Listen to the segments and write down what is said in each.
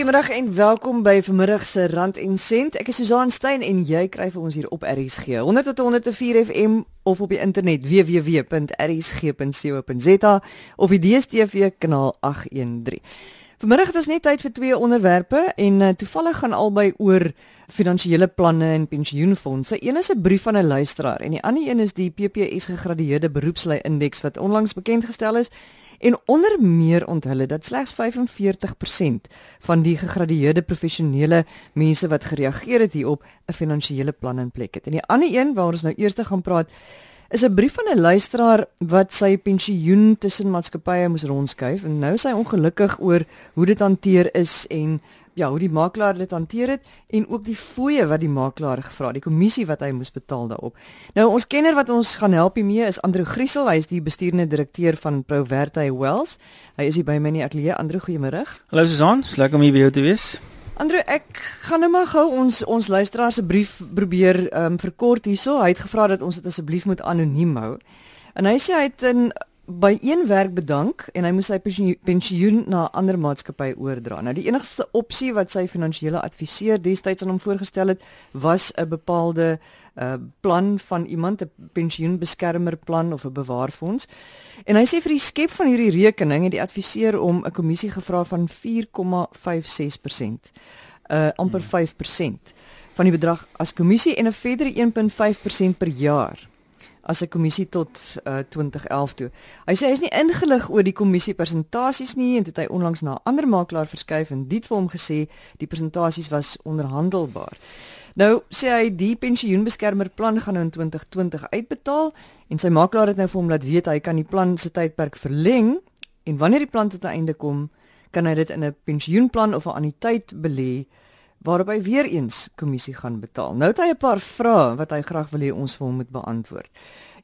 Goeiemôre en welkom by vanmiddag se Rand en Sent. Ek is Susan Stein en jy kry vir ons hier op RSG 100 tot 104 FM of op die internet www.rsg.co.za of die DStv kanaal 813. Vanmiddag het ons net tyd vir twee onderwerpe en uh, toevallig gaan albei oor finansiële planne en pensioenfonde. Een is 'n brief van 'n luisteraar en die ander een is die PPS gegradeerde beroepslui indeks wat onlangs bekend gestel is. En onder meer onthul dat slegs 45% van die gegradueerde professionele mense wat gereageer het hierop 'n finansiële plan in plek het. En die ander een waar ons nou eers te gaan praat is 'n brief van 'n luisteraar wat sy pensioen tussen maatskappye moes rondskuif en nou is hy ongelukkig oor hoe dit hanteer is en ja, hoe die makelaar dit hanteer het en ook die fooie wat die makelaar gevra, die kommissie wat hy moes betaal daarop. Nou ons kenner wat ons gaan help hiermee is Andrew Griesel, hy is die bestuurende direkteur van Proverty Wealth. Hy is hier by my in die ateljee. Andrew, goeiemôre. Hallo Susan, lekker om hier by jou te wees. Andrew, ek gaan nou maar gou ons ons luisteraar se brief probeer ehm um, verkort hierso. Hy het gevra dat ons dit asseblief moet anoniem hou. En hy sê hy het in by een werk bedank en hy moes sy pensioen na 'n ander maatskappy oordra. Nou die enigste opsie wat sy finansiële adviseur destyds aan hom voorgestel het, was 'n bepaalde uh plan van iemand 'n pensioenbeskermerplan of 'n bewaarfonds. En hy sê vir die skep van hierdie rekening het die adviseur om 'n kommissie gevra van 4,56%. Uh amper 5% van die bedrag as kommissie en 'n verdere 1.5% per jaar as 'n kommissie tot uh, 2011 toe. Hy sê hy is nie ingelig oor die kommissie persentasies nie en dit hy onlangs na 'n ander makelaar verskuif en dit vir hom gesê die persentasies was onderhandelbaar. Nou sê hy die pensioenbeskermerplan gaan nou in 2020 uitbetaal en sy makelaar het nou vir hom laat weet hy kan die plan se tydperk verleng en wanneer die plan tot 'n einde kom, kan hy dit in 'n pensioenplan of 'n anniteit belê waarop hy weer eens kommissie gaan betaal. Nou het hy 'n paar vrae wat hy graag wil hê ons vir hom moet beantwoord.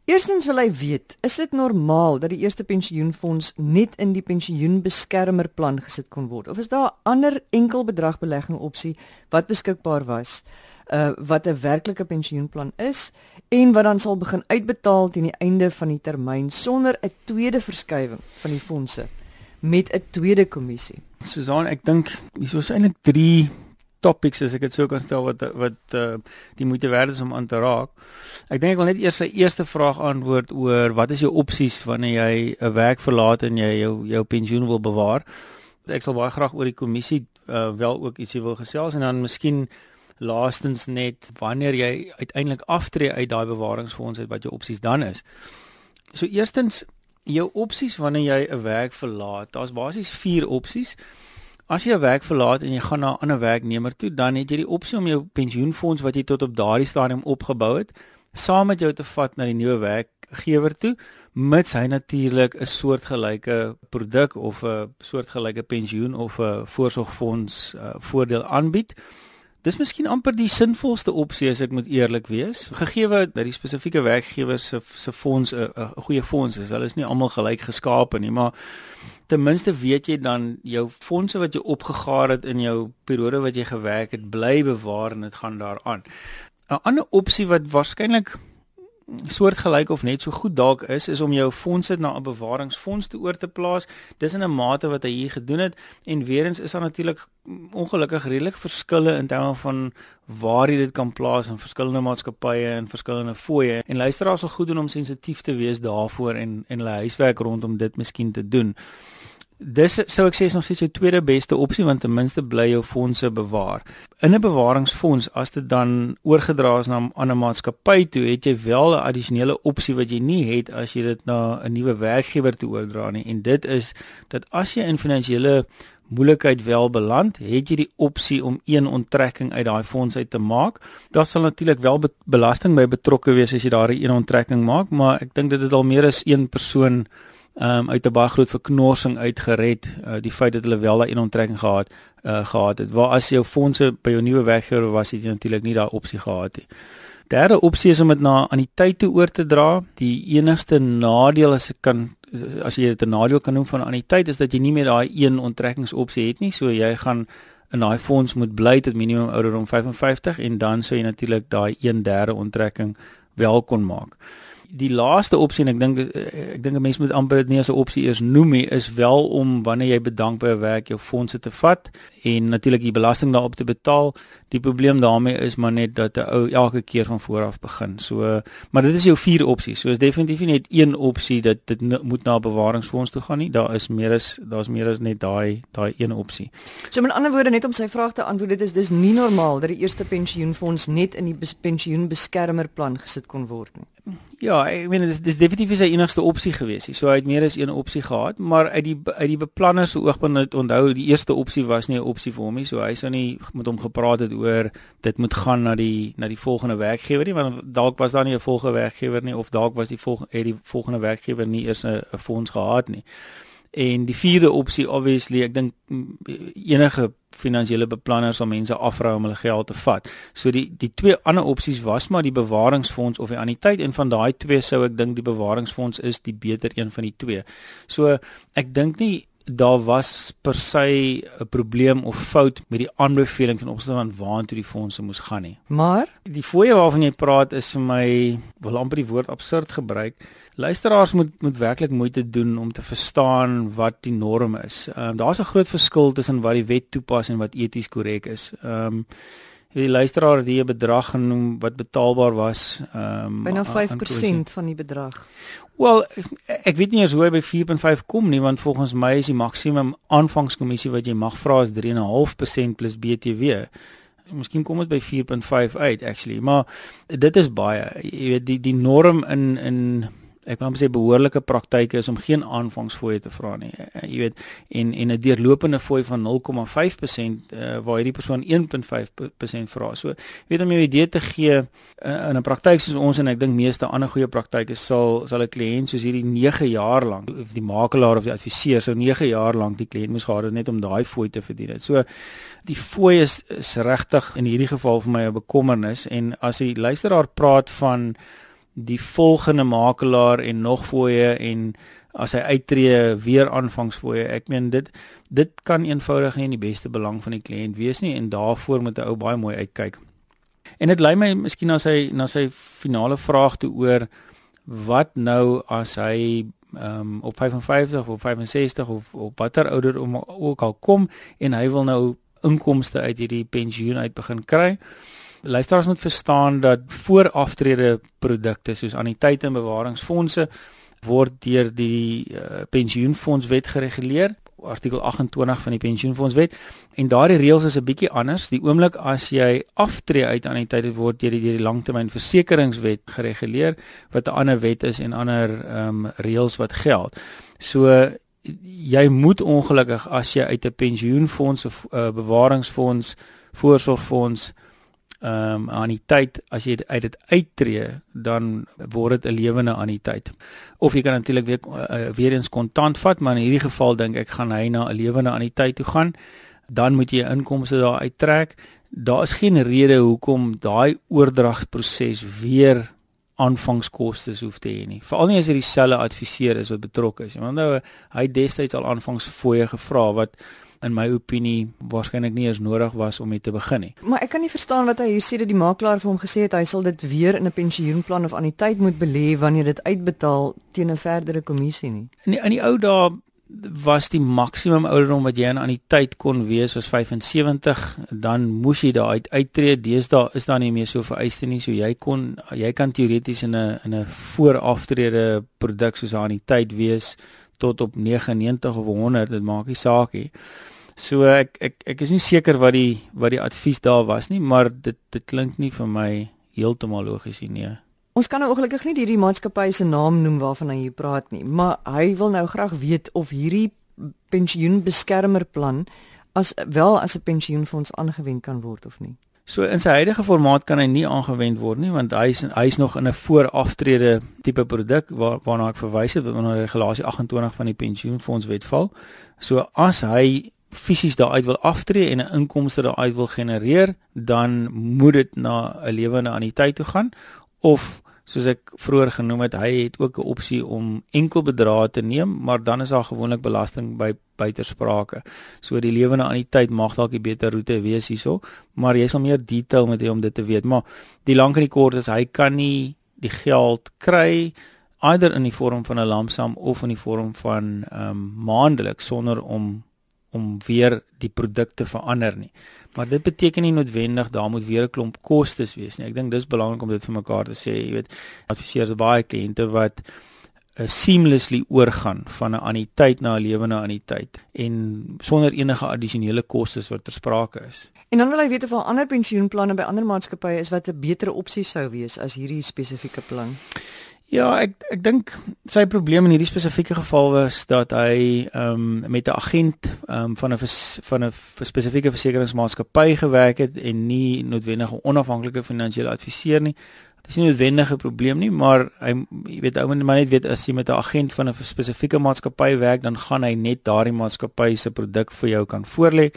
Eerstens wil hy weet, is dit normaal dat die eerste pensioenfonds net in die pensioenbeskermerplan gesit kon word of is daar ander enkel bedragbelegging opsie wat beskikbaar was? Uh wat 'n werklike pensioenplan is en wat dan sal begin uitbetaal teen die einde van die termyn sonder 'n tweede verskywing van die fondse met 'n tweede kommissie. Susan, ek dink hier is eintlik 3 topics as ek dit sou kan stel wat wat uh, die moeite werd is om aan te raak. Ek dink ek wil net eers sy eerste vraag antwoord oor wat is jou opsies wanneer jy 'n werk verlaat en jy jou jou pensioen wil bewaar. Ek sal baie graag oor die kommissie uh, wel ook ietsie wil gesels en dan miskien laastens net wanneer jy uiteindelik aftree uit daai bewaringsfonds uit wat jou opsies dan is. So eerstens jou opsies wanneer jy 'n werk verlaat. Daar's basies 4 opsies. As jy 'n werk verlaat en jy gaan na 'n ander werknemer toe, dan het jy die opsie om jou pensioenfonds wat jy tot op daardie stadium opgebou het, saam met jou te vat na die nuwe werkgewer toe, mits hy natuurlik 'n soortgelyke produk of 'n soortgelyke pensioen of 'n voorsorgfonds uh, voordeel aanbied. Dis miskien amper die sinvolste opsie as ek moet eerlik wees, gegee dat die spesifieke werkgewer se se fonds 'n goeie fonds is. Hulle is nie almal gelyk geskape nie, maar ten minste weet jy dan jou fondse wat jy opgegaar het in jou periode wat jy gewerk het, bly bewaar en dit gaan daaraan. 'n Ander opsie wat waarskynlik soortgelyk of net so goed dalk is is om jou fondse na 'n bewaringsfonds te oor te plaas. Dis in 'n mate wat hy hier gedoen het en weer eens is daar natuurlik ongelukkig redelik verskille in terme van waar jy dit kan plaas in verskillende maatskappye en verskillende fooie. En luisteraars sal goed doen om sensitief te wees daarvoor en en hulle huiswerk rondom dit miskien te doen. Dis sou ek sê is nog steeds jou tweede beste opsie want ten minste bly jou fondse bewaar. In 'n bewaringsfonds as dit dan oorgedra is na 'n ander maatskappy toe, het jy wel 'n addisionele opsie wat jy nie het as jy dit na 'n nuwe werkgewer toe oordra nie en dit is dat as jy in finansiële moeilikheid wel beland, het jy die opsie om een onttrekking uit daai fonds uit te maak. Daar sal natuurlik wel be belasting by betrokke wees as jy daai een onttrekking maak, maar ek dink dit het al meer as een persoon um, uit 'n baie groot verknorsing uitgered uh, die feit dat hulle wel daai inontrekking gehad uh, gehad het. Waar as jou fondse by jou nuwe werkgewer was, het jy natuurlik nie daai opsie gehad nie. Derde opsie is om dit na aan die tyd toe oor te dra. Die enigste nadeel as ek kan as jy dit 'n nadeel kan noem van aan die tyd is dat jy nie meer daai een onttrekkingsopsie het nie. So jy gaan in daai fonds moet bly tot minimum ouderdom 55 en dan sou jy natuurlik daai 1/3 onttrekking wel kon maak. Die laaste opsie en ek dink eh, ek dink 'n mens moet amper dit nie as 'n opsie eers noem nie, is wel om wanneer jy bedank by 'n werk jou fondse te vat en natuurlik die belasting daarop te betaal. Die probleem daarmee is maar net dat 'n ou elke keer van voor af begin. So maar dit is jou vier opsies. So is definitief nie net een opsie dat dit moet na bewaringsfonds toe gaan nie. Daar is meer as daar's meer as net daai daai een opsie. So met ander woorde net om sy vraag te antwoord, dit is dis nie normaal dat die eerste pensioenfonds net in die pensioenbeskermerplan gesit kon word nie. Ja, ek meen dit is dis definitief sy enigste opsie gewees. So hy het meer as een opsie gehad, maar uit die uit die beplanner se oogpunt het onthou die eerste opsie was nie 'n opsie vir hom nie. So hy sou nie met hom gepraat het oor dit moet gaan na die na die volgende werkgewer nie, want dalk was daar nie 'n volgende werkgewer nie of dalk was die volgende het die volgende werkgewer nie eers 'n fonds gehad nie. En die vierde opsie obviously, ek dink enige finansiële beplanners om mense afrou om hulle geld te vat. So die die twee ander opsies was maar die bewaringsfonds of die anniteit en van daai twee sou ek dink die bewaringsfonds is die beter een van die twee. So ek dink nie daar was per se 'n probleem of fout met die aanbeveling ten opsigte van waartoe die fondse moes gaan nie. Maar die fooie waarvan jy praat is vir my wil amper die woord absurd gebruik. Luisteraars moet moet werklik moeite doen om te verstaan wat die norm is. Ehm um, daar's 'n groot verskil tussen wat die wet toepas en wat eties korrek is. Ehm um, die luisteraar het die bedrag genoem wat betaalbaar was. Ehm um, byna 5% van die bedrag. Wel, ek weet nie eens hoe hy by 4.5 kom nie want volgens my is die maksimum aanvangskommissie wat jy mag vra is 3.5% plus BTW. Miskien kom dit by 4.5 uit actually, maar dit is baie. Jy weet die die norm in in ek wil sê behoorlike praktyke is om geen aanvangsfooie te vra nie. Uh, jy weet en en 'n deurlopende fooi van 0,5% uh, waar hierdie persoon 1.5% vra. So weet om jou idee te gee uh, in 'n praktyk soos ons en ek dink meeste ander goeie praktyke sal sal 'n kliënt soos hierdie 9 jaar lank of die makelaar of die adviseur sou 9 jaar lank die kliënt moes gehad het net om daai fooi te verdien het. So die fooi is, is regtig in hierdie geval vir my 'n bekommernis en as die luisteraar praat van die volgende makelaar en nog fooie en as hy uittreë weer aanvangsfooie. Ek meen dit dit kan eenvoudig nie in die beste belang van die kliënt wees nie en daarvoor moet 'n ou baie mooi uitkyk. En dit lei my miskien na sy na sy finale vraag toe oor wat nou as hy um, op 55 of 65 of op watter ouderdom ook al kom en hy wil nou inkomste uit hierdie pensioen uit begin kry luisteraars moet verstaan dat vooraftrede produkte soos anniteit en bewaringsfondse word deur die uh, pensioenfondswet gereguleer artikel 28 van die pensioenfondswet en daardie reëls is 'n bietjie anders. Die oomblik as jy aftree uit anniteit word deur die, die langtermynversekeringswet gereguleer wat 'n ander wet is en ander ehm um, reëls wat geld. So jy moet ongelukkig as jy uit 'n pensioenfonds of uh, bewaringsfonds voorsorgfonds ehm um, anniteit as jy uit dit uittreë dan word dit 'n lewende anniteit. Of jy kan natuurlik weer uh, weer eens kontant vat, maar in hierdie geval dink ek gaan hy na 'n lewende anniteit toe gaan. Dan moet jy inkomste daar uittrek. Daar is geen rede hoekom daai oordragproses weer aanvangskoste hoef te hê nie. Veral nie as dit dieselfde adviseur is wat betrokke is. Want nou hy destyds al aanvangsfooie gevra wat in my opinie waarskynlik nie eens nodig was om dit te begin nie. Maar ek kan nie verstaan wat hy hier sê dat die makelaar vir hom gesê het hy sal dit weer in 'n pensioenplan of tyd moet belê wanneer dit uitbetaal teen 'n verdere kommissie nie. In die, in die ou dae was die maksimum ouderdom wat jy aan die tyd kon wees was 75 dan moes jy daar uit uittreë deesdae is daar nie meer so vereiste nie so jy kon jy kan teoreties in 'n in 'n vooraftrede produk soos aan die tyd wees tot op 99 of 100 dit maak nie saak nie So ek ek ek is nie seker wat die wat die advies daar was nie, maar dit dit klink nie vir my heeltemal logies nie. Nee. Ons kan nou ongelukkig nie hierdie maatskappy se naam noem waarvan hy praat nie, maar hy wil nou graag weet of hierdie pensioenbeskermerplan as wel as 'n pensioenfonds aangewend kan word of nie. So in sy huidige formaat kan hy nie aangewend word nie want hy is hy is nog in 'n vooraftrede tipe produk waar waarna ek verwys het wat onder regulasie 28 van die pensioenfondswet val. So as hy fisies daaruit wil aftree en 'n inkomste daaruit wil genereer, dan moet dit na 'n lewende anniteit toe gaan of soos ek vroeër genoem het, hy het ook 'n opsie om enkel bedrae te neem, maar dan is daar gewoonlik belasting by buitersprake. So die lewende anniteit mag dalk 'n beter roete wees hierso, maar jy sal meer detail moet hê om dit te weet, maar die lank en die kort is hy kan nie die geld kry either in die vorm van 'n lamsam of in die vorm van ehm um, maandeliks sonder om om weer die produkte verander nie. Maar dit beteken nie noodwendig daar moet weer 'n klomp kostes wees nie. Ek dink dis belangrik om dit vir mekaar te sê, jy weet, adviseer baie kliënte wat uh, seamlessly oorgaan van 'n anniteit na 'n lewende anniteit en sonder enige addisionele kostes wat ter sprake is. En dan wil hy weet of al ander pensioenplanne by ander maatskappye is wat 'n beter opsie sou wees as hierdie spesifieke plan. Ja, ek ek dink sy probleem in hierdie spesifieke geval was dat hy ehm um, met 'n agent ehm um, van 'n van 'n spesifieke versekeringsmaatskappy gewerk het en nie noodwendig 'n onafhanklike finansiële adviseur nie. Dit is nie noodwendig 'n probleem nie, maar hy jy weet ou mense maar net weet as jy met 'n agent van 'n spesifieke maatskappy werk, dan gaan hy net daardie maatskappy se produk vir jou kan voorlê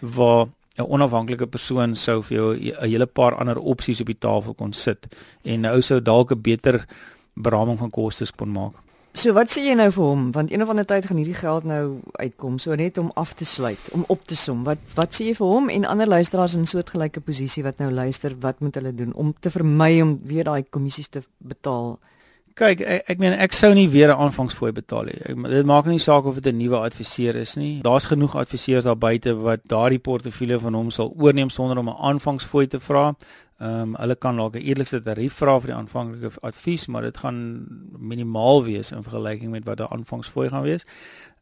waar 'n onafhanklike persoon sou vir jou 'n hele paar ander opsies op die tafel kon sit en nou sou dalk 'n beter beraming van kostes kon maak. So wat sê jy nou vir hom? Want een of ander tyd gaan hierdie geld nou uitkom so net om af te sluit om op te som. Wat wat sê jy vir hom en ander luisteraars in soortgelyke posisie wat nou luister wat moet hulle doen om te vermy om weer daai kommissies te betaal Kyk ek, ek meen ek sou nie weer 'n aanvangsfooi betaal nie. Dit maak nie saak of dit 'n nuwe adviseur is nie. Daar's genoeg adviseurs daar buite wat daardie portefeulje van hom sal oorneem sonder om 'n aanvangsfooi te vra. Ehm um, hulle kan dalk 'n eerlikste tarief vra vir die aanvanklike advies, maar dit gaan minimaal wees in vergelyking met wat 'n aanvangsfooi gaan wees.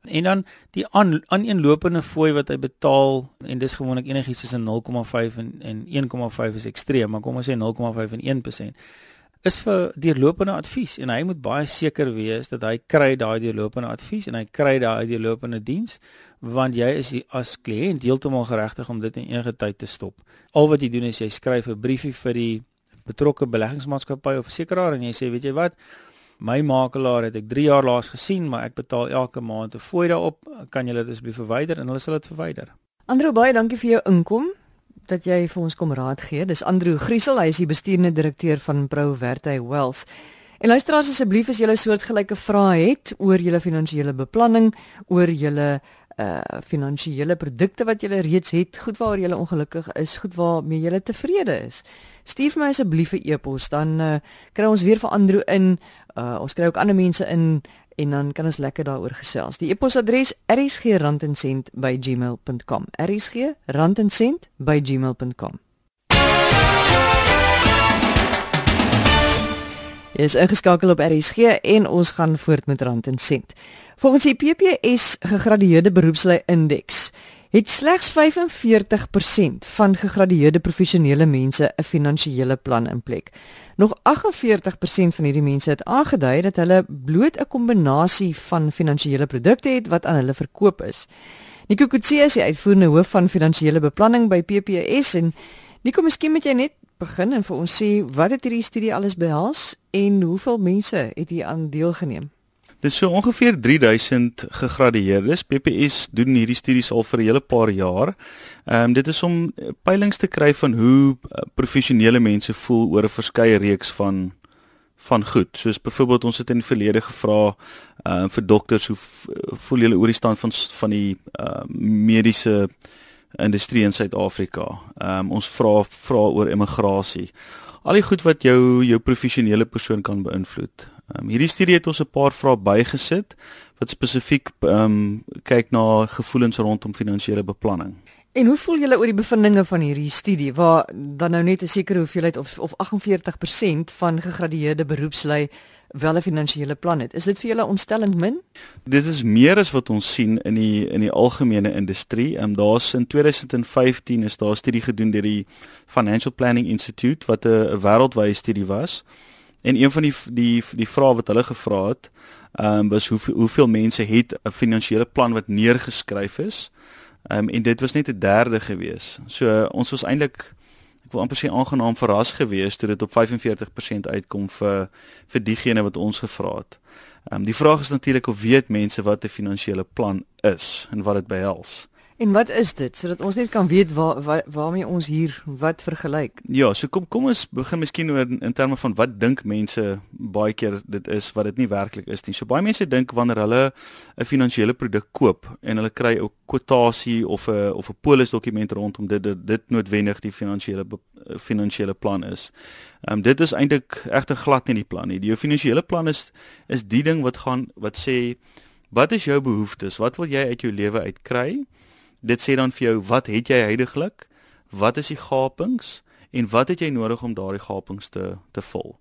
En dan die aan aaneenlopende fooi wat hy betaal en dis gewoonlik enigiets tussen 0,5 en en 1,5 is ekstreem, maar kom ons sê 0,5 en 1% is vir deurlopende advies en hy moet baie seker wees dat hy kry daai deurlopende advies en hy kry daai deurlopende diens want jy is as kliënt heeltemal geregtig om dit in enige tyd te stop. Al wat jy doen is jy skryf 'n briefie vir die betrokke beleggingsmaatskappy of versekeraar en jy sê weet jy wat my makelaar het ek 3 jaar laas gesien maar ek betaal elke maand 'n fooi daarop kan jy dit asseblief verwyder en hulle sal dit verwyder. Andrew baie dankie vir jou inkom dat jy vir ons kom raad gee. Dis Andrew Griesel, hy is die bestuurende direkteur van Proverte Wealth. En luister asseblief as jy 'n soortgelyke vrae het oor jou finansiële beplanning, oor jou uh finansiële produkte wat jy reeds het, goed waaroor jy ongelukkig is, goed waarmee jy tevrede is. Stuur my asseblief 'n e-pos dan uh, kry ons weer vir Andrew in. Uh ons kry ook ander mense in en dan kan ons lekker daaroor gesels. Die e-posadres rsg@gmail.com. rsg@gmail.com. Jy is ingeskakel op RSG en ons gaan voort met rand en sent. Volgens die PPS gegradueerde beroepslui indeks het slegs 45% van gegradueerde professionele mense 'n finansiële plan in plek. Nog 48% van hierdie mense het aangedui dat hulle bloot 'n kombinasie van finansiële produkte het wat aan hulle verkoop is. Nico Kutsie is die uitvoerende hoof van finansiële beplanning by PPS en Nico, miskien moet jy net begin en vir ons sê wat het hierdie studie alles behels en hoeveel mense het hier aan deelgeneem? Dis so ongeveer 3000 gegradueerdes. PPS doen hierdie studies al vir 'n hele paar jaar. Ehm um, dit is om peilings te kry van hoe uh, professionele mense voel oor 'n verskeie reeks van van goed. Soos byvoorbeeld ons het in die verlede gevra ehm uh, vir dokters hoe voel julle oor die stand van van die uh, mediese industrie in Suid-Afrika. Ehm um, ons vra vra oor immigrasie. Al die goed wat jou jou professionele persoon kan beïnvloed. Um, hierdie studie het ons 'n paar vrae bygesit wat spesifiek ehm um, kyk na gevoelens rondom finansiële beplanning. En hoe voel julle oor die bevindinge van hierdie studie waar dan nou net 'n sekere hoeveelheid of of 48% van gegradueerde beroepslui wel 'n finansiële plan het. Is dit vir julle ontstellend min? Dit is meer as wat ons sien in die in die algemene industrie. Ehm um, daar's in 2015 is daar 'n studie gedoen deur die Financial Planning Institute wat 'n wêreldwye studie was. En een van die die die vrae wat hulle gevra het, ehm um, was hoe hoeveel mense het 'n finansiële plan wat neergeskryf is. Ehm um, en dit was net 'n derde gewees. So uh, ons was eintlik ek wil amper sê aangenaam verras gewees toe dit op 45% uitkom vir vir diegene wat ons gevra het. Ehm um, die vraag is natuurlik of weet mense wat 'n finansiële plan is en wat dit behels. En wat is dit sodat ons net kan weet waar, waar waarmee ons hier wat vergelyk? Ja, so kom kom ons begin miskien oor in, terme van wat dink mense baie keer dit is wat dit nie werklik is nie. So baie mense dink wanneer hulle 'n finansiële produk koop en hulle kry 'n kwotasie of 'n of 'n polisdokument rondom dit dit, dit noodwendig die finansiële finansiële plan is. Ehm um, dit is eintlik egter glad nie die plan nie. Die finansiële plan is is die ding wat gaan wat sê wat is jou behoeftes? Wat wil jy uit jou lewe uitkry? Dit sê dan vir jou wat het jy heidaglik? Wat is die gapings en wat het jy nodig om daardie gapings te te vul?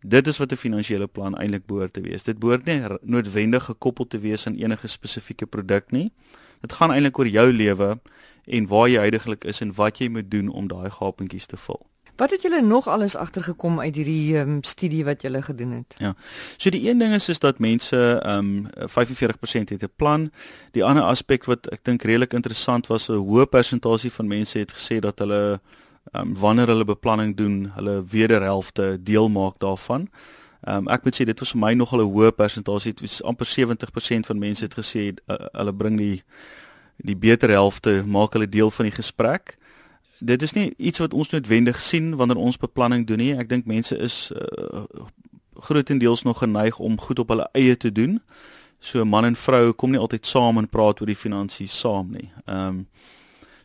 Dit is wat 'n finansiële plan eintlik behoort te wees. Dit behoort nie noodwendig gekoppel te wees aan enige spesifieke produk nie. Dit gaan eintlik oor jou lewe en waar jy heidaglik is en wat jy moet doen om daai gapentjies te vul. Wat het julle nog alles agtergekom uit hierdie um, studie wat julle gedoen het? Ja. So die een ding is is dat mense ehm um, 45% het 'n plan. Die ander aspek wat ek dink redelik interessant was, 'n hoë persentasie van mense het gesê dat hulle ehm um, wanneer hulle beplanning doen, hulle wederhelfte deel maak daarvan. Ehm um, ek moet sê dit was vir my nogal 'n hoë persentasie. Dit was amper 70% van mense het gesê uh, hulle bring die die beter helfte maak hulle deel van die gesprek dit is nie iets wat ons noodwendig sien wanneer ons beplanning doen nie. Ek dink mense is uh, grootendeels nog geneig om goed op hulle eie te doen. So man en vrou kom nie altyd saam en praat oor die finansies saam nie. Ehm um,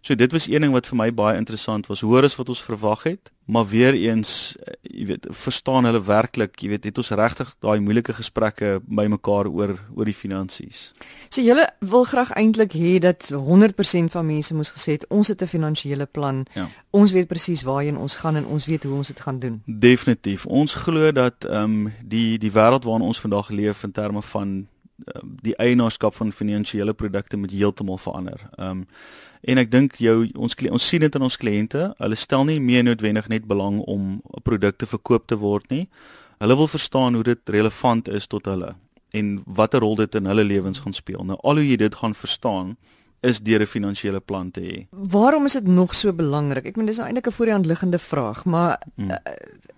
So dit was een ding wat vir my baie interessant was. Hoor as wat ons verwag het, maar weer eens, eh, jy weet, verstaan hulle werklik, jy weet, het ons regtig daai moeilike gesprekke bymekaar oor oor die finansies. So julle wil graag eintlik hê dat 100% van mense moes gesê het ons het 'n finansiële plan. Ja. Ons weet presies waarheen ons gaan en ons weet hoe ons dit gaan doen. Definitief. Ons glo dat ehm um, die die wêreld waarin ons vandag leef in terme van die eienaarskap van finansiële produkte moet heeltemal verander. Ehm um, en ek dink jou ons ons sien dit in ons kliënte, hulle stel nie meer noodwendig net belang om 'n produk te verkoop te word nie. Hulle wil verstaan hoe dit relevant is tot hulle en watter rol dit in hulle lewens gaan speel. Nou al hoe jy dit gaan verstaan, is deur 'n finansiële plan te hê. Waarom is dit nog so belangrik? Ek meen dis nou eintlik 'n voor die hand liggende vraag, maar hmm. uh,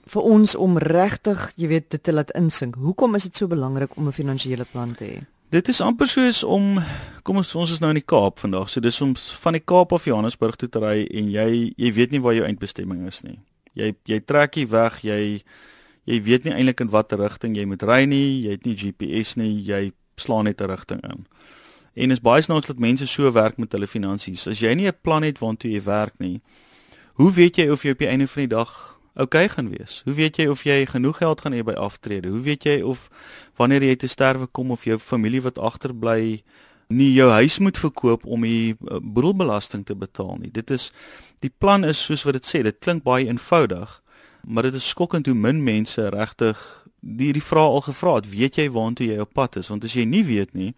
vir ons om regtig, jy weet, dit te laat insink. Hoekom is dit so belangrik om 'n finansiële plan te hê? Dit is amper soos om kom ons ons is nou in die Kaap vandag. So dis om van die Kaap af Johannesburg toe te ry en jy jy weet nie waar jou eindbestemming is nie. Jy jy trek hier weg, jy jy weet nie eintlik in watter rigting jy moet ry nie. Jy het nie GPS nie. Jy slaan net 'n rigting in. En is baie snaaks dat mense so werk met hulle finansies. As jy nie 'n plan het waartoe jy werk nie, hoe weet jy of jy op die einde van die dag oukei okay gaan wees? Hoe weet jy of jy genoeg geld gaan hê by aftrede? Hoe weet jy of wanneer jy te sterwe kom of jou familie wat agterbly nie jou huis moet verkoop om die eh, boedelbelasting te betaal nie? Dit is die plan is soos wat dit sê, dit klink baie eenvoudig, maar dit is skokkend hoe min mense regtig die die vraag al gevra het, weet jy waartoe jy op pad is? Want as jy nie weet nie,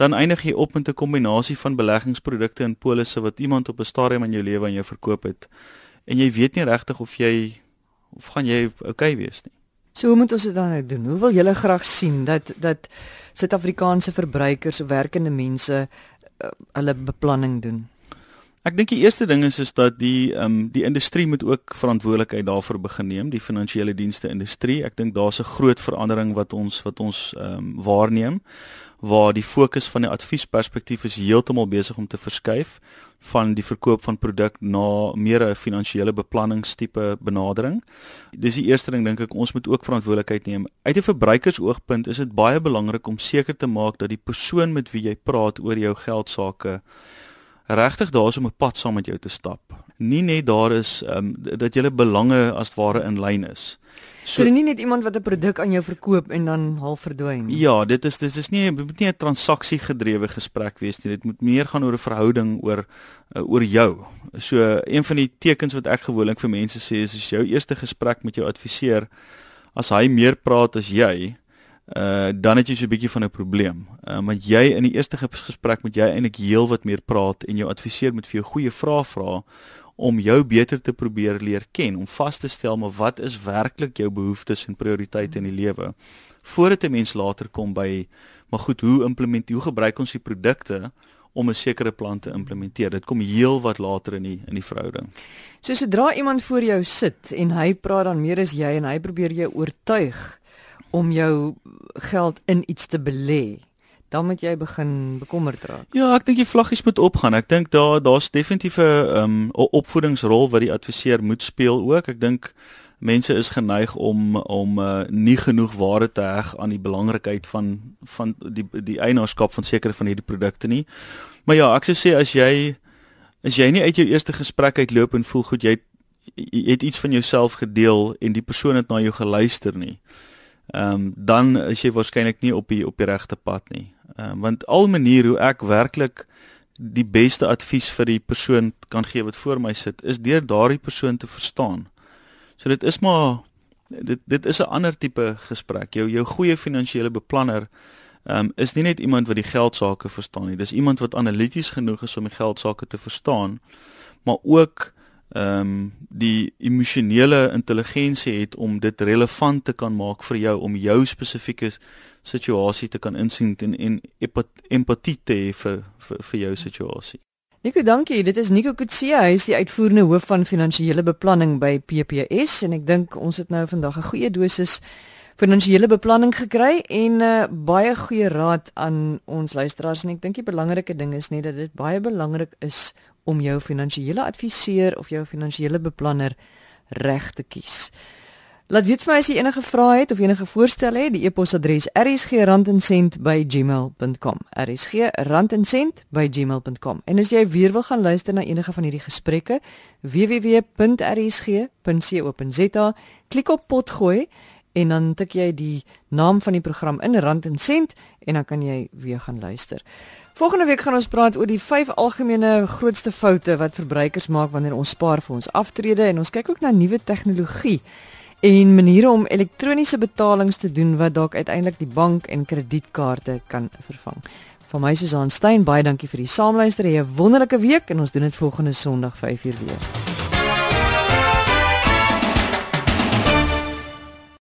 dan eindig jy op met 'n kombinasie van beleggingsprodukte en polisse wat iemand op 'n stadium in jou lewe aan jou verkoop het en jy weet nie regtig of jy of gaan jy okay wees nie. So hoe moet ons dit dan nou doen? Hoe wil julle graag sien dat dat Suid-Afrikaanse verbruikers werkende mense uh, hulle beplanning doen? Ek dink die eerste ding is is dat die ehm um, die industrie moet ook verantwoordelikheid daarvoor begin neem, die finansiële dienste industrie. Ek dink daar's 'n groot verandering wat ons wat ons ehm um, waarneem waar die fokus van die adviesperspektief is heeltemal besig om te verskuif van die verkoop van produk na meer 'n finansiële beplanningstipe benadering. Dis die eerste ding dink ek ons moet ook verantwoordelikheid neem. Uit 'n verbruikersoogpunt is dit baie belangrik om seker te maak dat die persoon met wie jy praat oor jou geld sake regtig daar is om 'n pad saam met jou te stap. Nie net daar is um, dat julle belange as ware in lyn is. So, so nie net iemand wat 'n produk aan jou verkoop en dan half verdwyn nie. Ja, dit is dit is nie dit moet nie 'n transaksie gedrewe gesprek wees nie. Dit moet meer gaan oor 'n verhouding oor uh, oor jou. So een van die tekens wat ek gewoonlik vir mense sê is as jou eerste gesprek met jou adviseur as hy meer praat as jy, uh dan het jy so 'n bietjie van 'n probleem. Uh want jy in die eerste gesprek moet jy eintlik heel wat meer praat en jou adviseur moet vir jou goeie vrae vra om jou beter te probeer leer ken, om vas te stel maar wat is werklik jou behoeftes en prioriteite in die lewe voordat 'n mens later kom by maar goed, hoe implementeer hoe gebruik ons die produkte om 'n sekere plan te implementeer. Dit kom heel wat later in die in die verhouding. So sodra iemand voor jou sit en hy praat dan meer as jy en hy probeer jou oortuig om jou geld in iets te belê, dan moet jy begin bekommerd raak. Ja, ek dink die vlaggies moet opgaan. Ek dink daar daar's definitief 'n um, opvoedingsrol wat die adviseur moet speel ook. Ek dink mense is geneig om om uh, nie genoeg waarde te heg aan die belangrikheid van van die die eienaarskap van sekere van hierdie produkte nie. Maar ja, ek sou sê as jy as jy nie uit jou eerste gesprek uitloop en voel goed jy het, jy het iets van jouself gedeel en die persoon het na jou geluister nie. Um, dan is jy waarskynlik nie op die op die regte pad nie. Ehm um, want al manier hoe ek werklik die beste advies vir die persoon kan gee wat voor my sit is deur daardie persoon te verstaan. So dit is maar dit dit is 'n ander tipe gesprek. Jou jou goeie finansiële beplanner ehm um, is nie net iemand wat die geld sake verstaan nie. Dis iemand wat analities genoeg is om die geld sake te verstaan, maar ook ehm um, die emosionele intelligensie het om dit relevant te kan maak vir jou om jou spesifieke situasie te kan insien en en empatie te hê vir, vir vir jou situasie. Nico, dankie. Dit is Nico Kutse. Hy is die uitvoerende hoof van finansiële beplanning by PPS en ek dink ons het nou vandag 'n goeie dosis finansiële beplanning gekry en uh, baie goeie raad aan ons luisteraars en ek dink die belangrike ding is net dat dit baie belangrik is om jou finansiële adviseur of jou finansiële beplanner reg te kies. Laat weet vir my as jy enige vrae het of enige voorstelle het, die e-posadres rsg@randencent@gmail.com. rsg@randencent@gmail.com. En as jy weer wil gaan luister na enige van hierdie gesprekke, www.rsg.co.za, klik op potgooi en dan tik jy die naam van die program in Rand en Sent en dan kan jy weer gaan luister. Volgende week gaan ons praat oor die vyf algemene grootste foute wat verbruikers maak wanneer ons spaar vir ons aftrede en ons kyk ook na nuwe tegnologie en maniere om elektroniese betalings te doen wat dalk uiteindelik die bank en kredietkaarte kan vervang. Van my Susan Stein baie dankie vir die saamluister. Jy 'n wonderlike week en ons doen dit volgende Sondag 5uur weer.